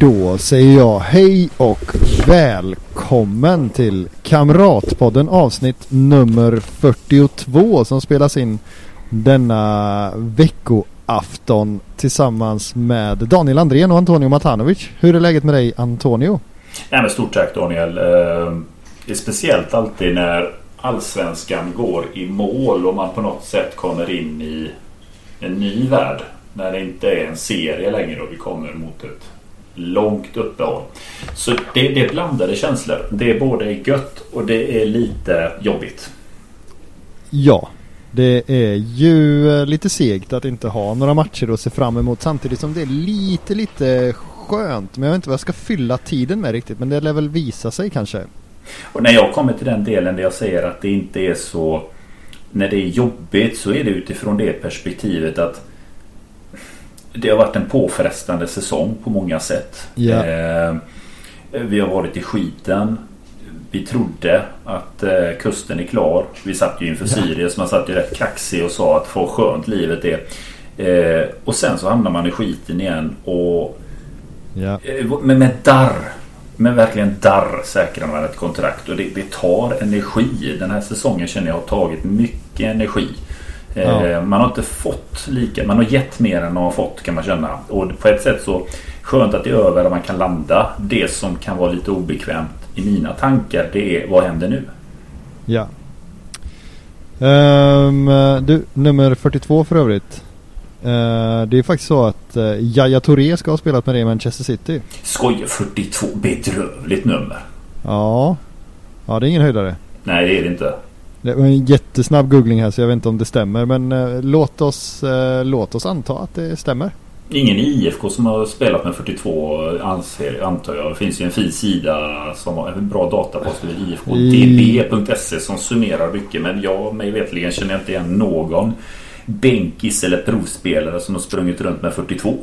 Då säger jag hej och välkommen till Kamratpodden avsnitt nummer 42 som spelas in denna veckoafton tillsammans med Daniel Andrén och Antonio Matanovic. Hur är läget med dig Antonio? Nej, men stort tack Daniel. Ehm, det är speciellt alltid när allsvenskan går i mål och man på något sätt kommer in i en ny värld. När det inte är en serie längre och vi kommer mot ett långt uppehåll. Så det, det är blandade känslor. Det är både gött och det är lite jobbigt. Ja, det är ju eh, lite segt att inte ha några matcher att se fram emot samtidigt som det är lite, lite skönt. Men jag vet inte vad jag ska fylla tiden med riktigt. Men det lär väl visa sig kanske. Och när jag kommer till den delen där jag säger att det inte är så... När det är jobbigt så är det utifrån det perspektivet att det har varit en påfrestande säsong på många sätt. Ja. Eh, vi har varit i skiten. Vi trodde att eh, kusten är klar. Vi satt ju inför Ja. Sirius. Man satt ju rätt kaxig och sa att vad skönt livet är. Eh, och sen så hamnar man i skiten igen. Och. Eh, Men med darr. Men verkligen darr säkrar man ett kontrakt. Och det, det tar energi. Den här säsongen känner jag har tagit mycket energi. Eh, Ja. Man har inte fått lika. Man har gett mer än man har fått kan man känna. Och på ett sätt så skönt att det är över och man kan landa. Det som kan vara lite obekvämt i mina tankar det är vad händer nu? Ja. Ehm, du, nummer 42 för övrigt. Eh, det är faktiskt så att uh, Yahya Touré ska ha spelat med dig i Manchester City. Skojar 42. Bedrövligt nummer. Ja. Ja, det är ingen höjdare. Nej det är det inte. Det var en jättesnabb googling här så jag vet inte om det stämmer. Men eh, låt, oss, eh, låt oss anta att det stämmer. Ingen i IFK som har spelat med 42 anser, antar jag. Det finns ju en fin sida som har en bra datapost vid ifkdb.se som summerar mycket. Men jag mig vetligen känner inte igen någon bänkis eller provspelare som har sprungit runt med 42.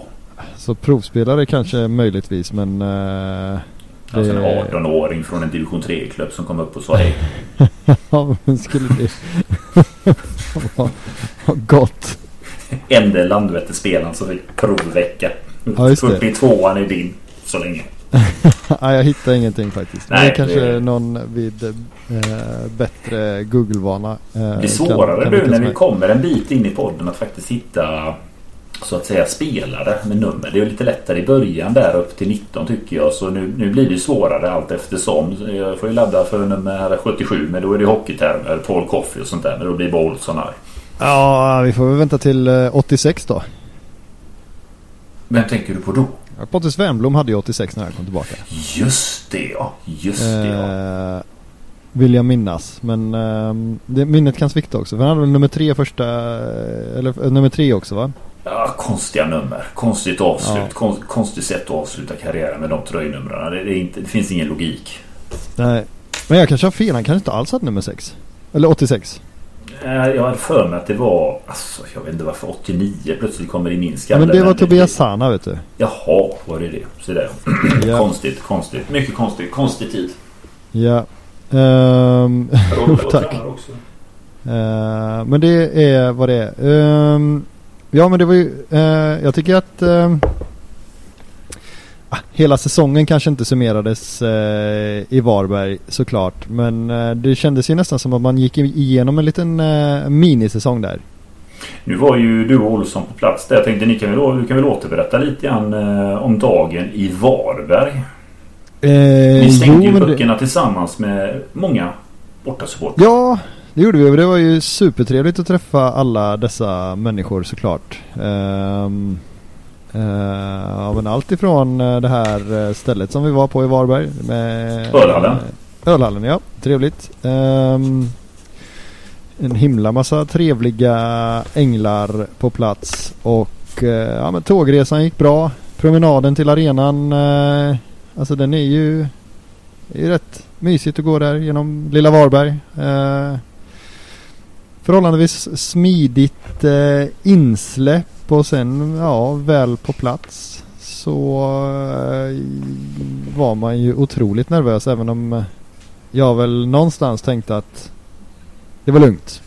Så provspelare kanske möjligtvis men... eh, Alltså en det- 18-åring från en division 3-klubb som kom upp och sa hej. ja, men skulle det... Vad gott. Ende Landvetter-spelaren som fick provvecka. Ja, just det. 42an är din så länge. Nej, jag hittar ingenting faktiskt. Men Nej, det kanske det- någon vid eh, bättre Google-vana. eh, Det kan- svårare kan nu lyckas när vi kommer en bit in i podden att faktiskt hitta så att säga spelare med nummer. Det är lite lättare i början där upp till 19 tycker jag. Så nu, nu blir det svårare allt eftersom. Jag får ju ladda för nummer 77 men då är det hockeytermer, Paul Coffey och sånt där. Men då blir Bolson här. Ja, vi får väl vänta till eh, 86 då. Vem tänker du på då? Ja, Pontus Wernbloom hade ju 86 när han kom tillbaka. Just det ja. Just det ja. Eh, vill jag minnas. Men ehm, det, minnet kan svikta också. För han hade väl nummer tre första... eh, Eller eh, nummer tre också va? Ja. Konstiga nummer. Konstigt avslut. Ja. Kon, konstigt sätt att avsluta karriären med de tröjnumren. Det, det, det finns ingen logik. Nej. Men jag kanske har fel. Han kanske inte alls hade nummer 6. Eller 86. Eh, Jag hade för mig att det var, alltså, jag vet inte varför 89 plötsligt kommer i min Ja, skalle. men det var Tobias Sana vet du. Jaha, var det det? Så där. Ja. Konstigt, konstigt. Mycket konstigt. Konstig tid. Ja. Rolle tack. Eh, men det är vad det är. Ehm, ja men det var ju, eh, jag tycker att ehm, ah, hela säsongen kanske inte summerades eh, i Varberg såklart. Men eh, det kändes ju nästan som att man gick igenom en liten eh, minisäsong där. Nu var ju du och Olsson på plats där. Jag tänkte ni kan väl, du kan väl återberätta lite grann eh, om dagen i Varberg. Eh, Ni stängde ju men det- böckerna tillsammans med många bortasupportrar. Ja, det gjorde vi och det var ju supertrevligt att träffa alla dessa människor såklart. Um, ja, men allt ifrån eh, det här eh, stället som vi var på i Varberg. Med, Ölhallen. Ölhallen, ja. Trevligt. Ehm, en himla massa trevliga änglar på plats och eh, ja, men tågresan gick bra. Promenaden till arenan, eh, alltså den är ju, är ju rätt mysigt att gå där genom lilla Varberg. Eh, förhållandevis smidigt eh, insläpp och sen ja, väl på plats så eh, var man ju otroligt nervös även om eh, jag väl någonstans tänkte att det var lugnt.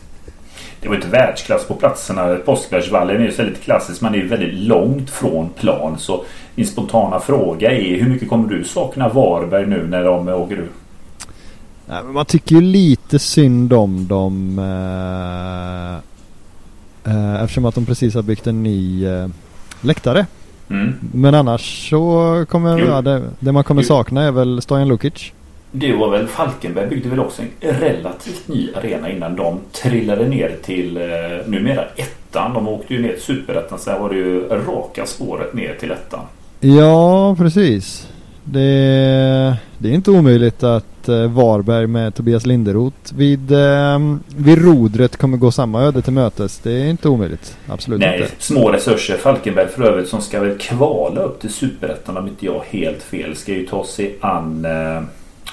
Det var inte världsklass på platserna. Påskbergsvallen är ju så lite klassisk. Man är ju väldigt långt från plan. Så min spontana fråga är hur mycket kommer du sakna Varberg nu när de åker ur? Nej, man tycker ju lite synd om dem. Eh, eh, eftersom att de precis har byggt en ny eh, läktare. Mm. Men annars så kommer Jo. ja, det, det man kommer Jo. sakna är väl Stojan Lukic. Det var väl Falkenberg byggde väl också en relativt ny arena innan de trillade ner till eh, numera ettan. De åkte ju ner till superettan. Sen var det ju raka spåret ner till ettan. Ja, precis. Det, det är inte omöjligt att eh, Varberg med Tobias Linderoth vid, eh, vid rodret kommer gå samma öde till mötes. Det är inte omöjligt. Absolut Nej, inte. små resurser. Falkenberg för övrigt som ska väl kvala upp till superettan om inte jag helt fel. Ska ju ta sig an... Eh,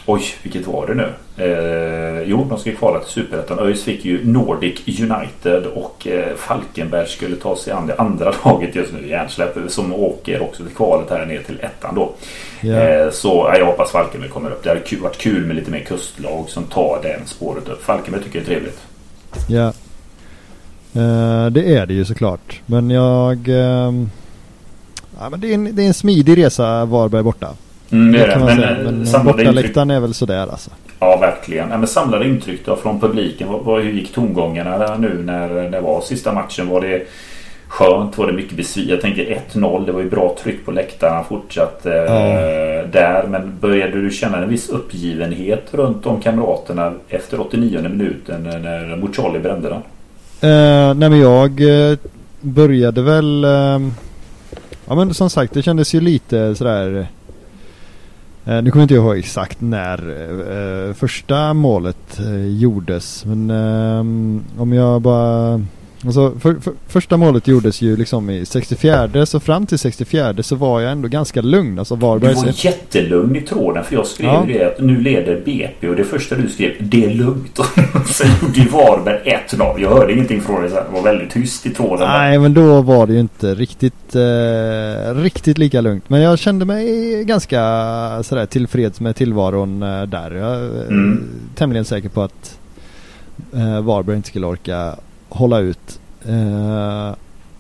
oj, vilket var det nu? Eh, jo, de ska kvala till superettan. ÖIS fick ju Nordic United och eh, Falkenberg skulle ta sig an det andra laget just nu, Järnsläpp, som åker också till kvalet här ner till ettan då. Ja. Eh, så ja, jag hoppas Falkenberg kommer upp. Det hade varit kul med lite mer kustlag som tar den spåret upp. Falkenberg tycker jag är trevligt. Ja. Eh, det är det ju såklart. Men jag... ehm, ja, men det, är en, det är en smidig resa Varberg borta. Mm, det är kan det. man Men, säga. eh, Men samlade intryck bortaläktaren är väl sådär alltså. Ja, verkligen. Ja, men samlade intryck då från publiken. Vad, hur gick tongångarna nu när det var sista matchen? Var det skönt? Var det mycket besviket? Jag tänker 1-0. Det var ju bra tryck på läktarna fortsatt eh, Ja. där. Men började du känna en viss uppgivenhet runt om kamraterna efter 89 minuten när Mucolli brände den? Uh, nej men jag eh, började väl... ehm, ja men som sagt det kändes ju lite sådär eh, nu kommer inte jag ihåg exakt när eh, eh första målet eh, gjordes. Men ehm, om jag bara... Alltså för, för, första målet gjordes ju liksom i 64 så fram till 64 så var jag ändå ganska lugn. Alltså Du Varberg... var jättelugn i tråden för jag skrev Ja. det att nu leder BP och det första du skrev det är lugnt. Sen gjorde ju Varberg 1-0. Jag hörde ingenting från dig sen. Det var väldigt tyst i tråden. Nej men då var det ju inte riktigt, eh, riktigt lika lugnt. Men jag kände mig ganska sådär tillfreds med tillvaron eh, där. Jag är Mm. tämligen säker på att eh, Varberg inte skulle orka hålla ut. Eh,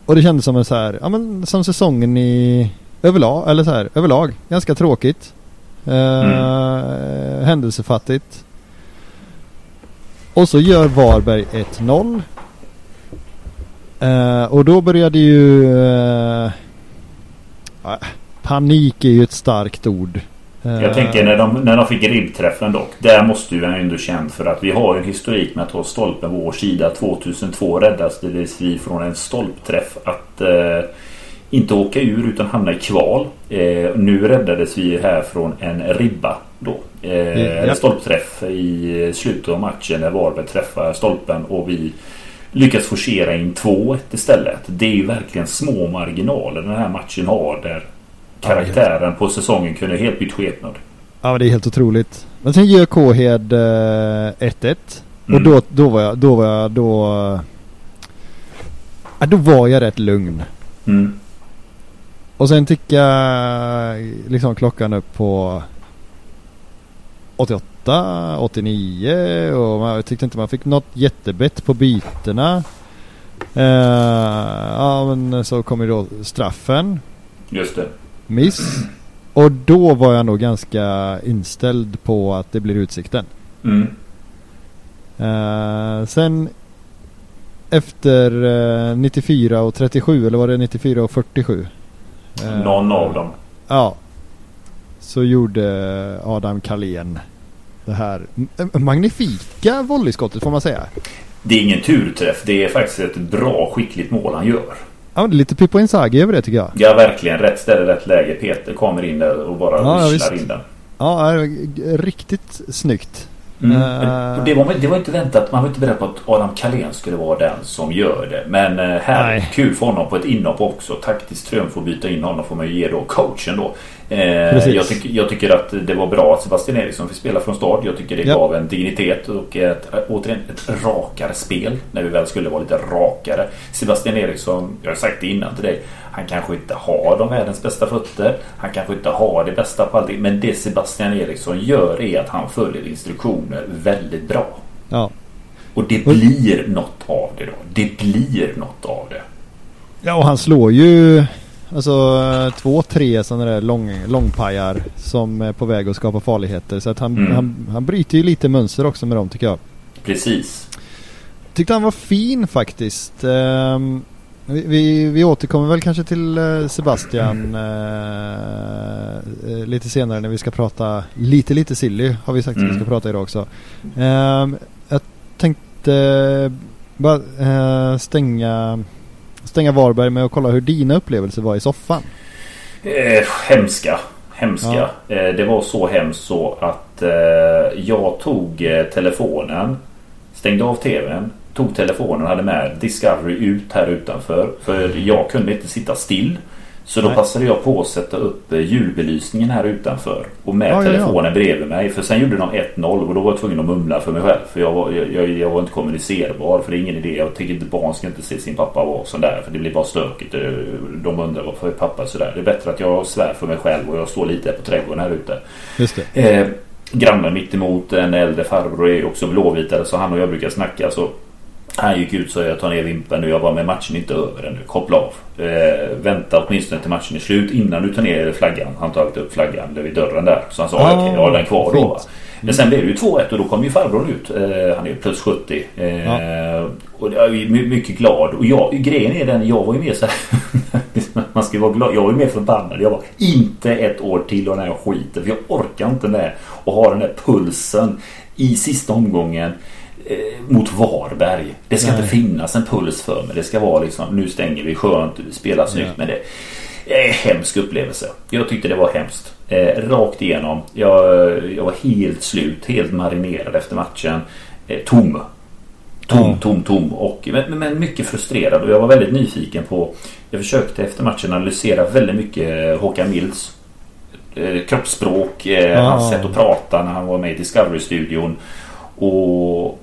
och det kändes som en så här, ja men som säsongen i överlag, eller så här, överlag. Ganska tråkigt. Eh, Händelsefattigt. Och så gör Varberg 1-0. Eh, och då började ju... eh, ja, panik är ju ett starkt ord. Jag tänker när de, när de fick ribbträffen dock. Där måste ju han ändå känt för att vi har en historik med att ha stolpen på vår sida. 2002 räddades vi från en stolpträff att eh, inte åka ur utan hamna i kval. Eh, nu räddades vi här från en ribba då. Eh, Ja. Stolpträff i slutet av matchen när Varberg träffar stolpen och vi lyckas forcera in 2-1 istället. Det är ju verkligen små marginaler den här matchen har där karaktären på säsongen kunde helt bytt skepnad. Ja men det är helt otroligt. Men sen gör Kåhed eh, 1-1. Och Mm. då, då var jag, då var jag, då... Ja, då var jag rätt lugn. Mm. Och sen tickade liksom klockan upp på 88, 89 och man, jag tyckte inte man fick något jättebett på bytena. Eh, ja men så kom ju då straffen. Just det. Miss. Och då var jag nog ganska inställd på att det blir utsikten. Mm. Eh, sen efter eh, 94 och 37 eller var det 94 och 47? Eh, Någon av dem. Ja. Så gjorde Adam Kalén det här magnifika volleyskottet får man säga. Det är ingen turträff. Det är faktiskt ett bra skickligt mål han gör. Ja, det är lite Pippo Inzaghi över det tycker jag. Ja, verkligen. Rätt ställe, rätt läge. Peter kommer in där och bara Ja, visslar in den. Ja, riktigt snyggt. Mm. Eh. Det, var, det var inte väntat. Man var inte beredd på att Adam Kalén skulle vara den som gör det. Men eh, här, Nej. kul för honom på ett inhopp också. Taktiskt triumf att byta in honom får man ju ge då coachen då. Eh, jag, tyck, jag, tycker att det var bra att Sebastian Eriksson fick spela från start. Jag tycker det ja. gav en dignitet och ett, återigen ett rakare spel. När vi väl skulle vara lite rakare. Sebastian Eriksson, jag har sagt det innan till dig. Han kanske inte har de världens bästa fötter. Han kanske inte har det bästa på allting. Men det Sebastian Eriksson gör är att han följer instruktioner väldigt bra. Ja. Och det blir något av det då. Det blir något av det. Ja och han slår ju Alltså två, tre sådana där lång, långpajar som är på väg att skapa farligheter. Så att han, mm. han, han bryter ju lite mönster också med dem tycker jag. Precis. Tyckte han var fin faktiskt. Um, vi, vi, vi, återkommer väl kanske till uh, Sebastian uh, lite senare när vi ska prata lite lite silly har vi sagt mm. att vi ska mm. prata idag också. Um, jag tänkte bara uh, stänga stänga Varberg med att kolla hur dina upplevelser var i soffan? Eh, hemska. Hemska. Ja. Eh, det var så hemskt så att eh, jag tog eh, telefonen, stängde av tvn, tog telefonen och hade med Discovery ut här utanför. För jag kunde inte sitta still. Så då Nej. passade jag på att sätta upp eh, julbelysningen här utanför. Och med ja, telefonen ja, ja. bredvid mig. För sen gjorde de 1-0 och då var jag tvungen att mumla för mig själv. För jag var, jag, jag var inte kommunicerbar. För det är ingen idé. Jag tycker inte barn ska inte se sin pappa vara sådär. För det blir bara stökigt. Eh, de undrar varför är pappa sådär. Det är bättre att jag svär för mig själv och jag står lite på trädgården här ute. Just det. Eh, grannen mitt emot en äldre farbror är också blåvitare. Så han och jag brukar snacka. Så han gick ut så jag tar ner vimpen och jag bara med matchen inte över ännu. Koppla av. Eh, vänta åtminstone till matchen är slut innan du tar ner flaggan. Han tagit upp flaggan vid dörren där. Så han sa ah, okej jag har den kvar fint. då. Va? Men sen blev det ju 2-1 och då kom ju farbrorn ut. Eh, han är plus 70. Eh, ja. Och jag är mycket glad. Och jag, grejen är den, jag var ju mer så här, Man ska vara glad. Jag var ju mer förbannad. Jag var inte ett år till och den här skiten. För jag orkar inte med att ha den där pulsen i sista omgången mot Varberg. Det ska Nej. inte finnas en puls för mig. Det ska vara liksom nu stänger vi skönt, vi spelar snyggt ja. med det. Eh, hemsk upplevelse. Jag tyckte det var hemskt. Eh, rakt igenom. Jag, jag var helt slut, helt marinerad efter matchen. Eh, tom. Tom, mm. tom, tom. Och, men, men, mycket frustrerad och jag var väldigt nyfiken på Jag försökte efter matchen analysera väldigt mycket Håkan Mills eh, Kroppsspråk, eh, mm. hans sätt att prata när han var med i Discovery-studion. Och Eh,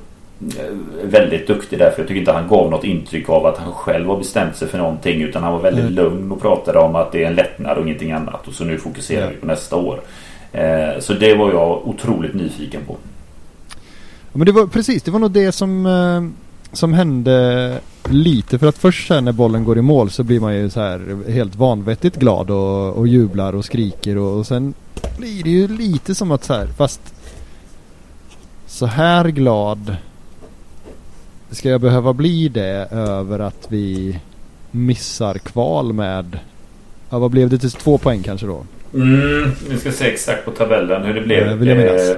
väldigt duktig där. För jag tycker inte han gav något intryck av att han själv har bestämt sig för någonting. Utan han var väldigt mm. lugn och pratade om att det är en lättnad och ingenting annat. Och så nu fokuserar mm. vi på nästa år. Eh, så det var jag otroligt nyfiken på. Ja, men det var precis, det var nog det som, eh, som hände lite. För att först sen när bollen går i mål så blir man ju så här helt vanvettigt glad och, och jublar och skriker. Och, och sen blir det ju lite som att så här, fast så här glad Ska jag behöva bli det över att vi missar kval med, ja vad blev det till två poäng kanske då? Mm, vi ska se exakt på tabellen hur det blev. vill jag minnas. Eh,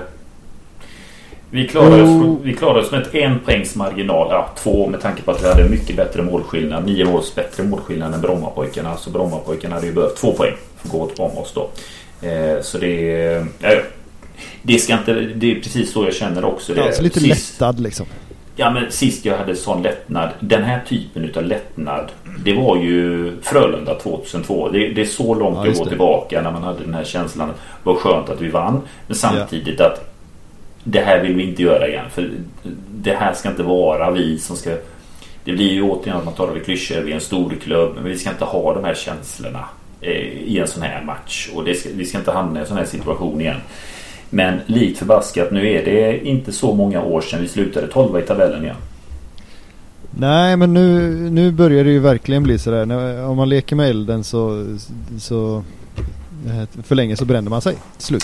vi klarade, oss, oh. vi klarade oss med ett en poängs marginal. Ja, två med tanke på att vi hade mycket bättre målskillnad. Nio måls bättre målskillnad än Brommapojkarna. Så Brommapojkarna hade ju behövt två poäng för att gå om oss då. Eh, så det... Ja, det ska inte... Det är precis så jag känner också. Det ja, så lite sist, lättad liksom. Ja men sist jag hade sån lättnad. Den här typen utav lättnad. Det var ju Frölunda 2002. Det, det är så långt ja, går tillbaka när man hade den här känslan. Vad skönt att vi vann. Men samtidigt ja. att det här vill vi inte göra igen. För det här ska inte vara vi som ska... Det blir ju återigen att man talar i klyschor. Vi är en stor klubb. Men vi ska inte ha de här känslorna eh, i en sån här match. Och ska, vi ska inte hamna i en sån här situation igen. Men likt förbaskat nu är det inte så många år sedan vi slutade 12 i tabellen igen. Nej men nu, nu börjar det ju verkligen bli sådär. Om man leker med elden så, så eh, för länge så bränner man sig. Slut.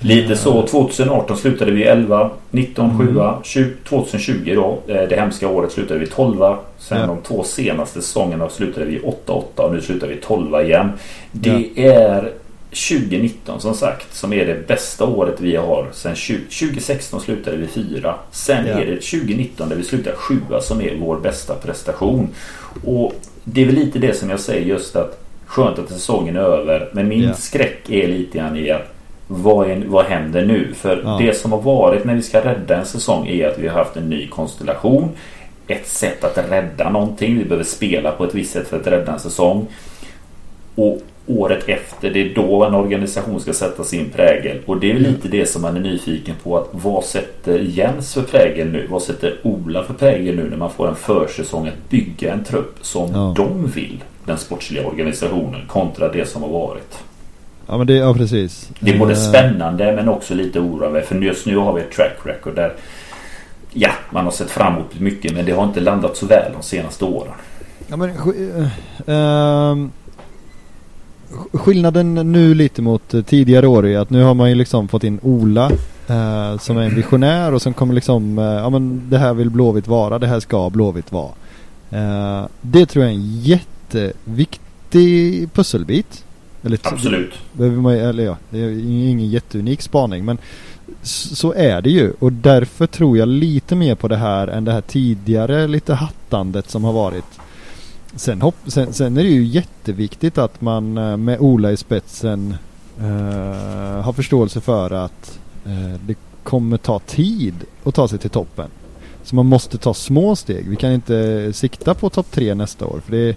Lite så. 2018 slutade vi 11, 19 7, 20, 2020 då. Eh, det hemska året slutade vi 12. Sen ja. de två senaste säsongerna slutade vi 8-8 och nu slutar vi 12 igen. Det ja. är 2019 som sagt som är det bästa året vi har sen 20, 2016 slutade vi fyra. Sen ja. är det 2019 där vi slutar sjua som är vår bästa prestation. Och det är väl lite det som jag säger just att skönt att säsongen är över. Men min ja. skräck är lite grann i att vad, är, vad händer nu? För ja. det som har varit när vi ska rädda en säsong är att vi har haft en ny konstellation. Ett sätt att rädda någonting. Vi behöver spela på ett visst sätt för att rädda en säsong. Och året efter. Det är då en organisation ska sätta sin prägel. Och det är lite det som man är nyfiken på. att Vad sätter Jens för prägel nu? Vad sätter Ola för prägel nu när man får en försäsong att bygga en trupp som Ja. de vill? Den sportsliga organisationen kontra det som har varit. Ja men det, ja precis. Det är både Eh, spännande men också lite oroande. För just nu har vi ett track record där Ja, man har sett framåt mycket men det har inte landat så väl de senaste åren. Ja, men, sk- skillnaden nu lite mot eh, tidigare år är att nu har man ju liksom fått in Ola eh, som är en visionär och som kommer liksom, eh, ja men det här vill Blåvitt vara, det här ska Blåvitt vara. Eh, det tror jag är en jätteviktig pusselbit. Eller Absolut. behöver man, eller ja, det är ingen jätteunik spaning men så är det ju och därför tror jag lite mer på det här än det här tidigare lite hattandet som har varit. Sen, hopp, sen, sen är det ju jätteviktigt att man eh, med Ola i spetsen eh, har förståelse för att eh, det kommer ta tid att ta sig till toppen. Så man måste ta små steg. Vi kan inte sikta på topp tre nästa år för det,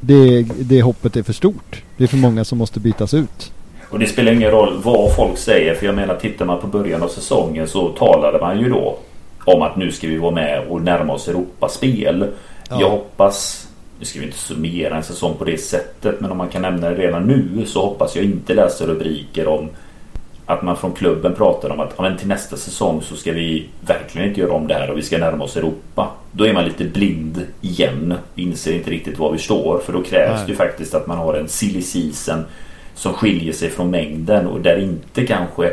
det, det hoppet är för stort. Det är för många som måste bytas ut. Och det spelar ingen roll vad folk säger. För jag menar tittar man på början av säsongen så talade man ju då om att nu ska vi vara med och närma oss Europaspel. Ja. Jag hoppas, nu ska vi inte summera en säsong på det sättet, men om man kan nämna det redan nu så hoppas jag inte läsa rubriker om att man från klubben pratar om att ja, men till nästa säsong så ska vi verkligen inte göra om det här och vi ska närma oss Europa. Då är man lite blind igen. Inser inte riktigt var vi står. För då krävs Nej. det faktiskt att man har en silly season som skiljer sig från mängden och där inte kanske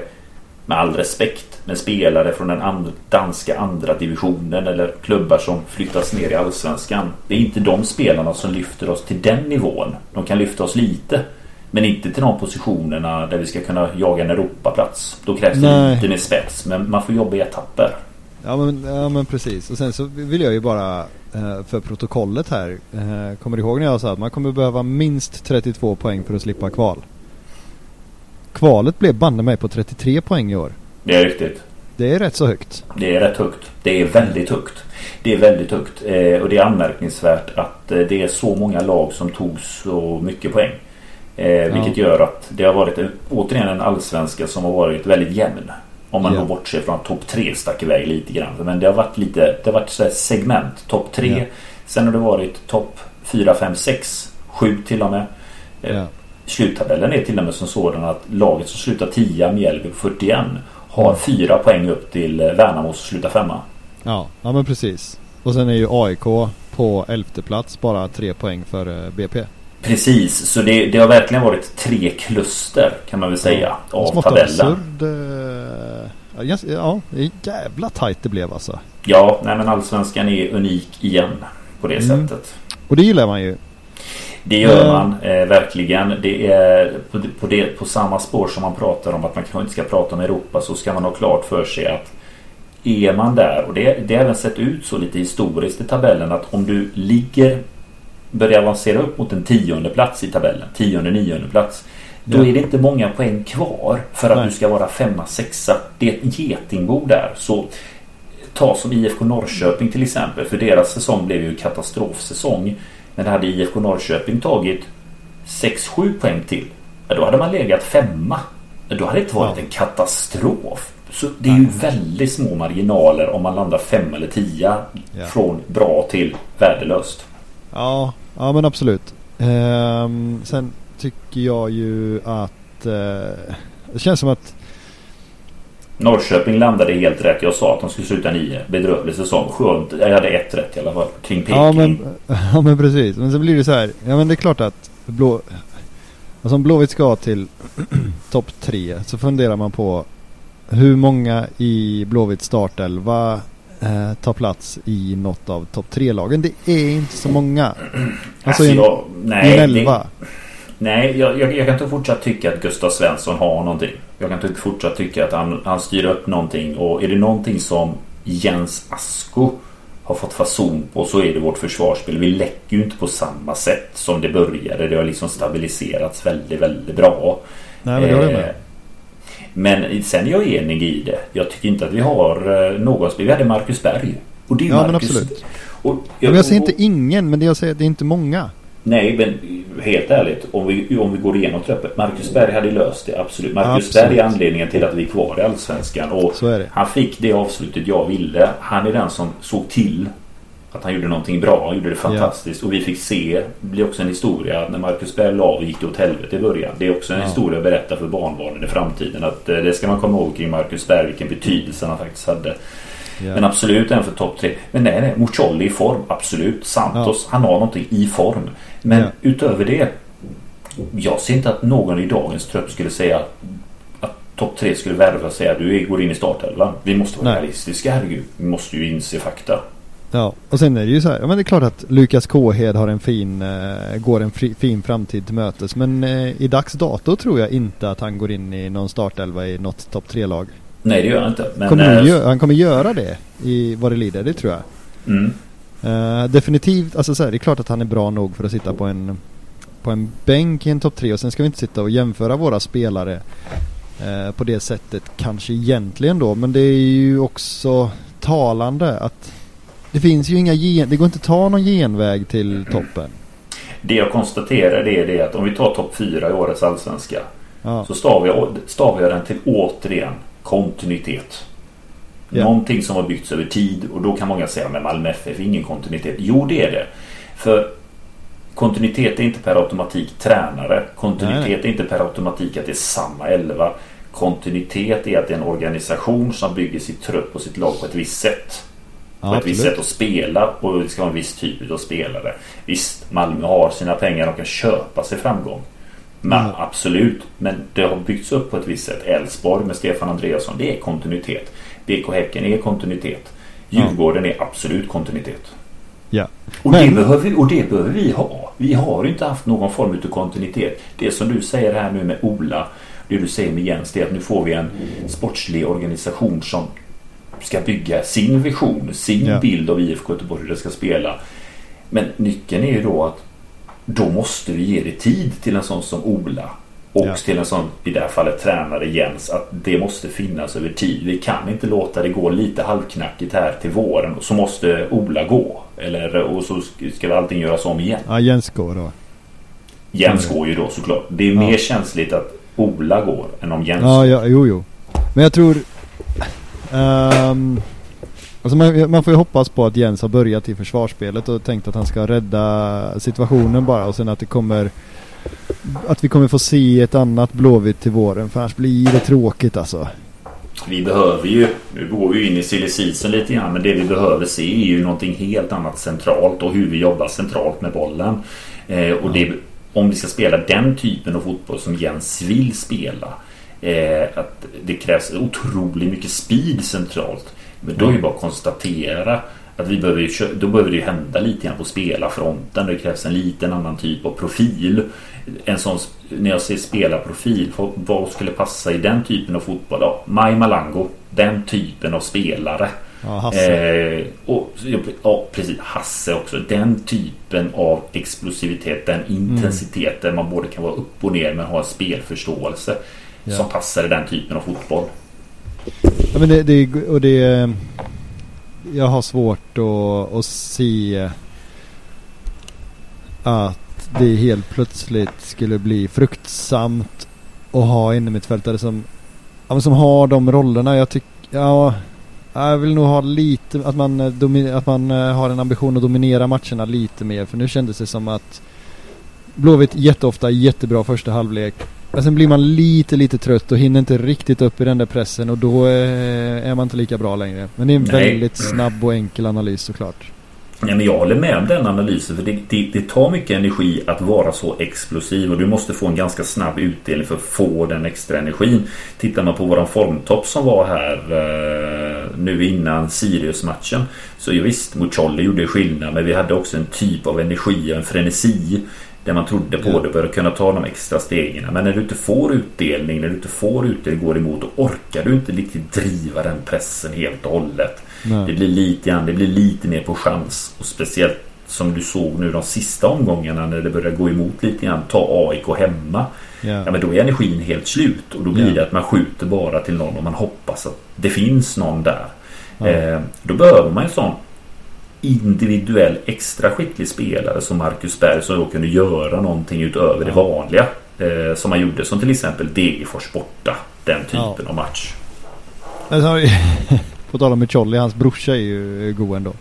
med all respekt med spelare från den and- danska andra divisionen eller klubbar som flyttas ner i allsvenskan. Det är inte de spelarna som lyfter oss till den nivån. De kan lyfta oss lite. Men inte till de positionerna där vi ska kunna jaga en Europaplats. Då krävs det Nej. lite mer spets. Men man får jobba i etapper. Ja men, ja men precis. Och sen så vill jag ju bara eh, för protokollet här. Eh, kommer du ihåg när jag sa att man kommer behöva minst 32 poäng för att slippa kval? Kvalet blev banne mig på 33 poäng i år. Det är riktigt. Det är rätt så högt. Det är rätt högt. Det är väldigt högt. Det är väldigt högt. Eh, och det är anmärkningsvärt att eh, det är så många lag som tog så mycket poäng. Eh, vilket gör att det har varit en, återigen en allsvenska som har varit väldigt jämn. Om man Ja. då bortser från att topp tre stack iväg lite grann. Men det har varit lite Det har varit så här segment. Topp tre. Ja. Sen har det varit topp 4, 5, 6, 7 till och med. Eh, Ja. Sluttabellen är till och med som sådan att laget som slutar 10 Mjällby på 41 har fyra poäng upp till eh, Värnamo som slutar femma. Ja, ja men precis. Och sen är ju AIK på elfte plats bara tre poäng för BP. Precis, så det, det har verkligen varit tre kluster kan man väl säga av Smått tabellen. absurd. eh, Ja, ja, jävla tajt det blev alltså. Ja, nej men allsvenskan är unik igen på det Mm. sättet. Och det gillar man ju. Det gör Eh. man eh, verkligen. Det är på, på, det, på samma spår som man pratar om att man kanske inte ska prata om Europa så ska man ha klart för sig att är man där och det, det har även sett ut så lite historiskt i tabellen att om du ligger börjar avancera upp mot en tionde plats i tabellen, tionde, nionde plats. Då Ja. är det inte många poäng kvar för att Nej. du ska vara femma, sexa. Det är ett getingbo där. Så ta som IFK Norrköping till exempel. För deras säsong blev ju katastrofsäsong. Men hade IFK Norrköping tagit 6-7 poäng till. Då hade man legat femma. Då hade det inte varit en katastrof. Så det är ju väldigt små marginaler om man landar fem eller tia Ja. från bra till värdelöst. Ja, ja men absolut. Ehm, sen tycker jag ju att eh, det känns som att Norrköping landade helt rätt. Jag sa att de skulle sluta nio. Bedrövlig säsong. Skönt. Jag hade ett rätt i alla fall. Kring Peking. Ja men, ja men precis. Men så blir det så här. Ja men det är klart att Blå... Alltså om Blåvitt ska till topp tre så funderar man på hur många i Blåvitts startelva eh, tar plats i något av topp tre-lagen. Det är inte så många. Alltså, Alltså, en, jag, nej, en det- elva. Nej, jag, jag, jag kan inte fortsatt tycka att Gustav Svensson har någonting. Jag kan inte fortsatt tycka att han, han styr upp någonting. Och är det någonting som Jens Asko har fått fason på så är det vårt försvarsspel. Vi läcker ju inte på samma sätt som det började. Det har liksom stabiliserats väldigt, väldigt bra. Nej men det håller jag Eh, med. Men sen är jag enig i det. Jag tycker inte att vi har eh, någon spel. Vi hade Marcus Berg. Och det är Ja men Marcus. absolut. Och Men jag säger inte ingen men det jag säger det är inte många. Nej, men helt ärligt. Om vi, om vi går igenom truppen. Marcus Berg hade löst det, absolut. Marcus Absolut. Berg är anledningen till att vi är kvar i Allsvenskan. Och. Han fick det avslutet jag ville. Han är den som såg till att han gjorde någonting bra. Han gjorde det fantastiskt. Och vi fick se. Det blir också en historia. När Marcus Berg la av gick det åt helvete i början. Det är också en Ja. historia att berätta för barnbarnen i framtiden. Att eh, det ska man komma ihåg kring Marcus Berg. Vilken betydelse han faktiskt hade. Ja. Men absolut en för topp tre. Men nej, nej. Mucolli i form. Absolut. Santos. Han har någonting i form. Men Ja. utöver det. Jag ser inte att någon i dagens trupp skulle säga att topp tre skulle värva och säga du går in i startelvan. Vi måste vara Nej. realistiska herregud. Vi måste ju inse fakta. Ja, och sen är det ju så här, ja men det är klart att Lukas Kåhed har en fin, eh, går en fri, fin framtid till mötes. Men eh, i dags dato tror jag inte att han går in i någon startelva i något topp tre lag Nej det gör han inte. Men, kommer eh, gö- han kommer göra det i vad det lider, det tror jag. mm, Eh, definitivt, alltså så här, det är klart att han är bra nog för att sitta på en, på en bänk i en topp tre och sen ska vi inte sitta och jämföra våra spelare eh, på det sättet kanske egentligen då. Men det är ju också talande att det finns ju inga gen, det går inte att ta någon genväg till toppen. det jag konstaterar det är det att om vi tar topp fyra i årets allsvenska. Ja, Så stavar jag, stavar jag den till återigen kontinuitet. Ja. Någonting som har byggts över tid och då kan många säga men Malmö FF är ingen kontinuitet. Jo det är det. För kontinuitet är inte per automatik tränare. Kontinuitet Nej, är inte per automatik att det är samma elva. Kontinuitet är att det är en organisation som bygger sitt trupp och sitt lag på ett visst sätt. På ja ett visst sätt att spela och det ska vara en viss typ av spelare. Visst, Malmö har sina pengar och kan köpa sig framgång. Men, Mm. Absolut, men det har byggts upp på ett visst sätt. Elfsborg med Stefan Andreasson, det är kontinuitet. BK Häcken är kontinuitet. Djurgården är absolut kontinuitet. Ja. Och, Men- det behöver, vi- och det behöver vi ha. Vi har inte haft någon form av kontinuitet. Det som du säger här nu med Ola, det du säger med Jens, det är att nu får vi en sportslig organisation som ska bygga sin vision, sin Ja. bild av IFK Göteborg hur det ska spela. Men nyckeln är ju då att då måste vi ge det tid till en sån som Ola. Och Ja. till en sån, i det här fallet tränare Jens, att det måste finnas över tid. Vi kan inte låta det gå lite halvknackigt här till våren och så måste Ola gå. Eller, och så ska allting göras om igen. Ja, Jens går då. Jens går ju då såklart. Det är Ja. mer känsligt att Ola går än om Jens Ja, ja, jo, jo. Men jag tror... ehm, alltså man, man får ju hoppas på att Jens har börjat i försvarsspelet och tänkt att han ska rädda situationen bara och sen att det kommer... Att vi kommer få se ett annat Blåvitt till våren för annars blir det tråkigt alltså. Vi behöver ju, nu går vi ju in i silly lite grann, men det vi behöver se är ju någonting helt annat centralt och hur vi jobbar centralt med bollen. Eh, och det, om vi ska spela den typen av fotboll som Jens vill spela, eh, att det krävs otroligt mycket speed centralt. Men då är det bara att konstatera att vi behöver, ju då behöver det ju hända lite grann på spelarfronten. Det krävs en liten annan typ av profil. En sån, när jag säger spelarprofil, vad- skulle passa i den typen av fotboll? Ja, Mai Malango, den typen av spelare. Ja, Hasse. Eh, och, ja, precis. Hasse också. Den typen av explosivitet, den intensitet där man både kan vara upp och ner men ha en spelförståelse Ja. som passar i den typen av fotboll. Ja, men det, det, och det... Jag har svårt att, att se att det helt plötsligt skulle bli fruktsamt att ha innermittfältare som, ja, men som har de rollerna. Jag tycker, ja, jag vill nog ha lite, att man, eh, att man eh, har en ambition att dominera matcherna lite mer. För nu kändes det som att Blåvitt jätteofta jättebra första halvlek. Men sen blir man lite, lite trött och hinner inte riktigt upp i den där pressen och då eh, är man inte lika bra längre. Men det är en Nej. väldigt snabb och enkel analys såklart. Nej, men jag håller med om den analysen för det, det, det tar mycket energi att vara så explosiv och du måste få en ganska snabb utdelning för att få den extra energin. Tittar man på våran formtopp som var här eh, nu innan Sirius-matchen så ju visst, Mucolli gjorde skillnad men vi hade också en typ av energi och en frenesi där man trodde på det för att kunna ta de extra stegen. Men när du inte får utdelning, när du inte får utdelning går emot då orkar du inte riktigt driva den pressen helt och hållet. Det Nej. blir lite grann, det blir lite mer på chans. Och speciellt som du såg nu de sista omgångarna när det börjar gå emot lite grann. Ta AIK hemma. Ja Ja. men då är energin helt slut. Och då blir Ja. det att man skjuter bara till någon och man hoppas att det finns någon där. Ja. Eh, då behöver man en sån individuell extra skicklig spelare som Marcus Berg som då kunde göra någonting utöver det vanliga. Eh, som man gjorde som till exempel Degerfors borta. Den typen Ja. av match. Alltså, på tal om Mucolli, hans brorsa är ju god ändå.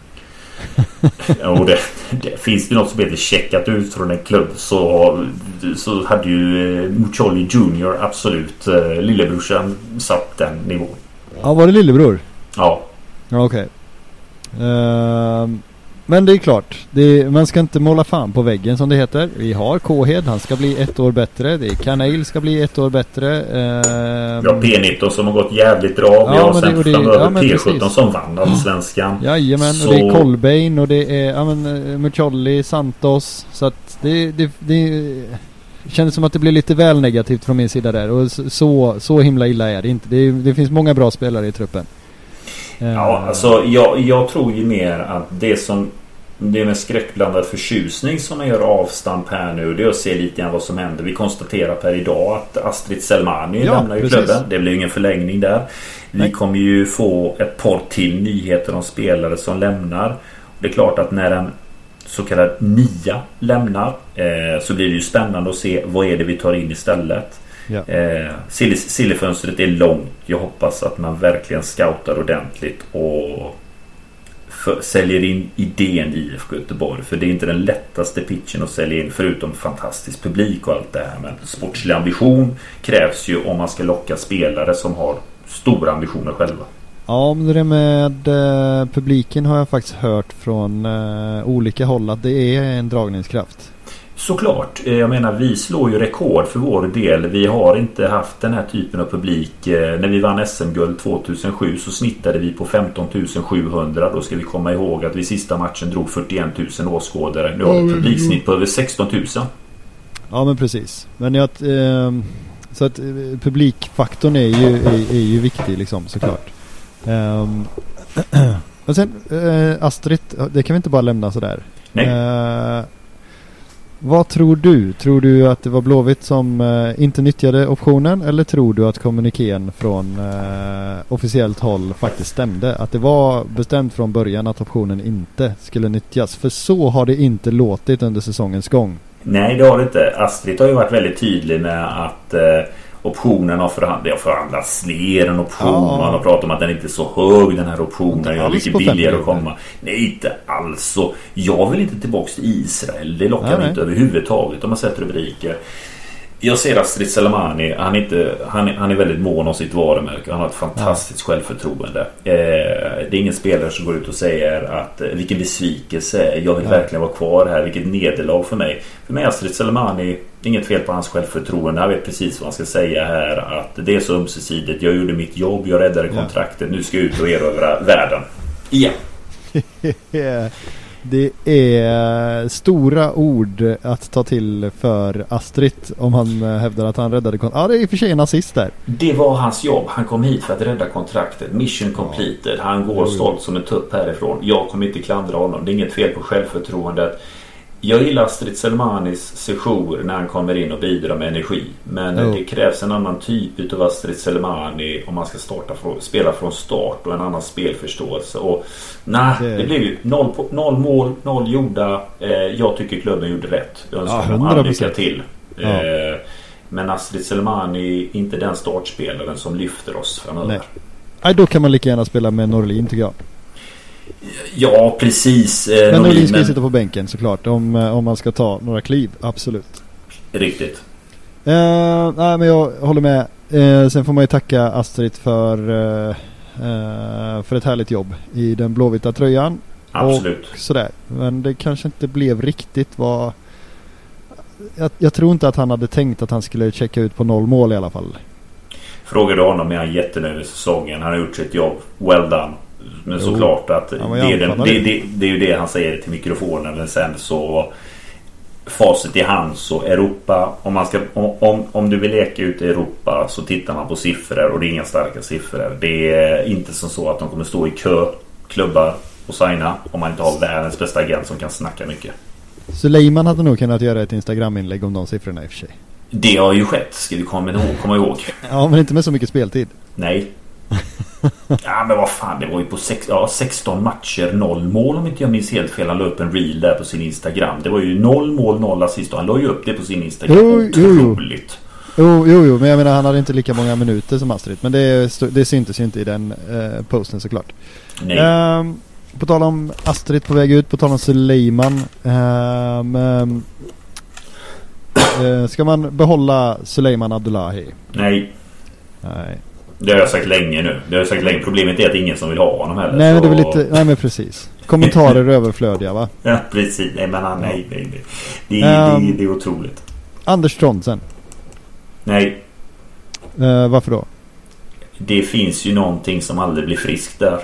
Och det, det, finns det något som heter checkat ut från en klubb så, så hade ju eh, Mucolli Junior absolut eh, lillebrorsan satt den nivån. Ja, var det lillebror? Ja, Ja, okej. Ehm, men det är klart, det, man ska inte måla fan på väggen som det heter. Vi har Kåhed, han ska bli ett år bättre. Det är Kanail ska bli ett år bättre. Ehm, vi har P19 som har gått jävligt bra. Vi Ja, har men det- sen det- framöver ja, men P17 precis. som vann Allsvenskan. Jajamän, Så- och det är Colbain och det är ja, men, eh, Mucolli, Santos. Så att det, det, det kändes som att det blev lite väl negativt från min sida där. Och så- så, himla illa är det inte. Det, är- det finns många bra spelare i truppen. Ehm, Ja, alltså jag, jag tror ju mer att det som det är med skräckblandad förtjusning som man gör avstamp här nu. Det är att se lite grann vad som händer. Vi konstaterar per idag att Astrid Selmani Ja, lämnar ju klubben. Det blir ingen förlängning där. Vi Nej. kommer ju få ett par till nyheter om spelare som lämnar. Det är klart att när en så kallad nia lämnar eh, så blir det ju spännande att se vad är det vi tar in istället. Ja. Eh, är långt. Jag hoppas att man verkligen scoutar ordentligt och för, säljer in idén i IFK Göteborg. För det är inte den lättaste pitchen att sälja in förutom fantastisk publik och allt det här. Men sportslig ambition krävs ju om man ska locka spelare som har stora ambitioner själva. Ja, men det med eh, publiken har jag faktiskt hört från eh, olika håll att det är en dragningskraft. Såklart. Eh, Jag menar vi slår ju rekord för vår del. Vi har inte haft den här typen av publik. Eh, När vi vann SM-guld 2007 så snittade vi på 15 700. Då ska vi komma ihåg att vi sista matchen drog 41 000 åskådare. Nu har vi ett publiksnitt på över 16 000. Ja, men precis. Men jag, eh, så att eh, publikfaktorn är ju, är, är ju viktig liksom såklart. Ehm, men sen eh, Astrid, det kan vi inte bara lämna sådär. Nej. Vad tror du? Tror du att det var Blåvitt som eh, inte nyttjade optionen eller tror du att kommunikén från eh, officiellt håll faktiskt stämde? Att det var bestämt från början att optionen inte skulle nyttjas? För så har det inte låtit under säsongens gång. Nej, det har det inte. Astrid har ju varit väldigt tydlig med att eh, optionen har, förhand- det har förhandlats ner en option. Ja. Man har pratat om att den inte är så hög den här optionen. Inte Det är mycket billigare att komma. Nej, inte alls. Så jag vill inte tillbaks till Israel. Det lockar mig inte överhuvudtaget om man sett rubriker. Jag ser Astrid Selemani. Han är, inte, han, han är väldigt mån om sitt varumärke. Han har ett fantastiskt självförtroende. Eh, det är ingen spelare som går ut och säger att eh, vilken besvikelse. Jag vill Ja. verkligen vara kvar här. Vilket nederlag för mig. För mig är Astrid Selemani Inget fel på hans självförtroende. Han vet precis vad han ska säga här. Att det är så ömsesidigt. Jag gjorde mitt jobb. Jag räddade Ja. kontraktet. Nu ska jag ut och erövra världen. Igen. Det är stora ord att ta till för Astrid om han eh, hävdar att han räddade kon- Ja, det är i och för sig en assist där. Det var hans jobb. Han kom hit för att rädda kontraktet. Mission completed. Han går stolt som en tupp härifrån. Jag kommer inte klandra honom. Det är inget fel på självförtroendet. Jag gillar Astrid Selmanis sejour när han kommer in och bidrar med energi. Men Jo. det krävs en annan typ av Astrid Selmani om man ska starta från, spela från start och en annan spelförståelse. Och nej, Det- det, blev ju noll, noll mål, noll gjorda. Eh, jag tycker klubben gjorde rätt. Jag önskar Ja, honom all 100%. lycka till. Ja. Eh, men Astrid Selmani är inte den startspelaren som lyfter oss framöver. Nej. Nej, då kan man lika gärna spela med Norlin tycker jag. Ja, precis. Eh, Men Norlin Norlin, ska ju sitta på bänken såklart om, eh, om man ska ta några kliv, absolut. Riktigt. Eh, nej men jag håller med. Eh, sen får man ju tacka Astrid för, eh, eh, för ett härligt jobb i den blåvita tröjan. Absolut. Och sådär. Men det kanske inte blev riktigt vad... Jag, jag tror inte att han hade tänkt att han skulle checka ut på noll mål i alla fall. Frågar du honom är han jättenöjd med säsongen. Han har gjort sitt jobb. Well done. Men Jo. såklart att det är, den, det, det, det är ju det han säger till mikrofonen. Men sen så Facit i hand så Europa om, man ska, om, om, om du vill leka ut i Europa så tittar man på siffror och det är inga starka siffror. Det är inte som så att de kommer stå i kö klubbar och signa om man inte har världens bästa agent som kan snacka mycket. Suleiman hade nog kunnat göra ett Instagram-inlägg om de siffrorna i och för sig. Det har ju skett ska vi komma ihåg. Komma ihåg. Ja men inte med så mycket speltid. Nej. Ja men vad fan det var ju på sex, ja, 16 matcher, noll mål om inte jag minns helt fel. Han la upp en reel där på sin Instagram. Det var ju noll mål, noll assist och han la ju upp det på sin Instagram. Jo, jo, jo. Otroligt. Jo, jo, jo, men jag menar han hade inte lika många minuter som Astrid. Men det, det syntes ju inte i den eh, posten såklart. Nej. Ehm, på tal om Astrid på väg ut, på tal om Suleiman. ehm, eh, ska man behålla Suleiman Abdullahi? Nej. Nej. Det har jag sagt länge nu. Det har jag sagt länge. Problemet är att är ingen som vill ha honom heller. Nej men det är väl lite, nej men precis. Kommentarer är överflödiga va? Ja precis. Nej men han, nej, nej, nej. Det, Ehm. det, det är otroligt. Anders Trondsen. Nej. Eh, varför då? Det finns ju någonting som aldrig blir friskt där.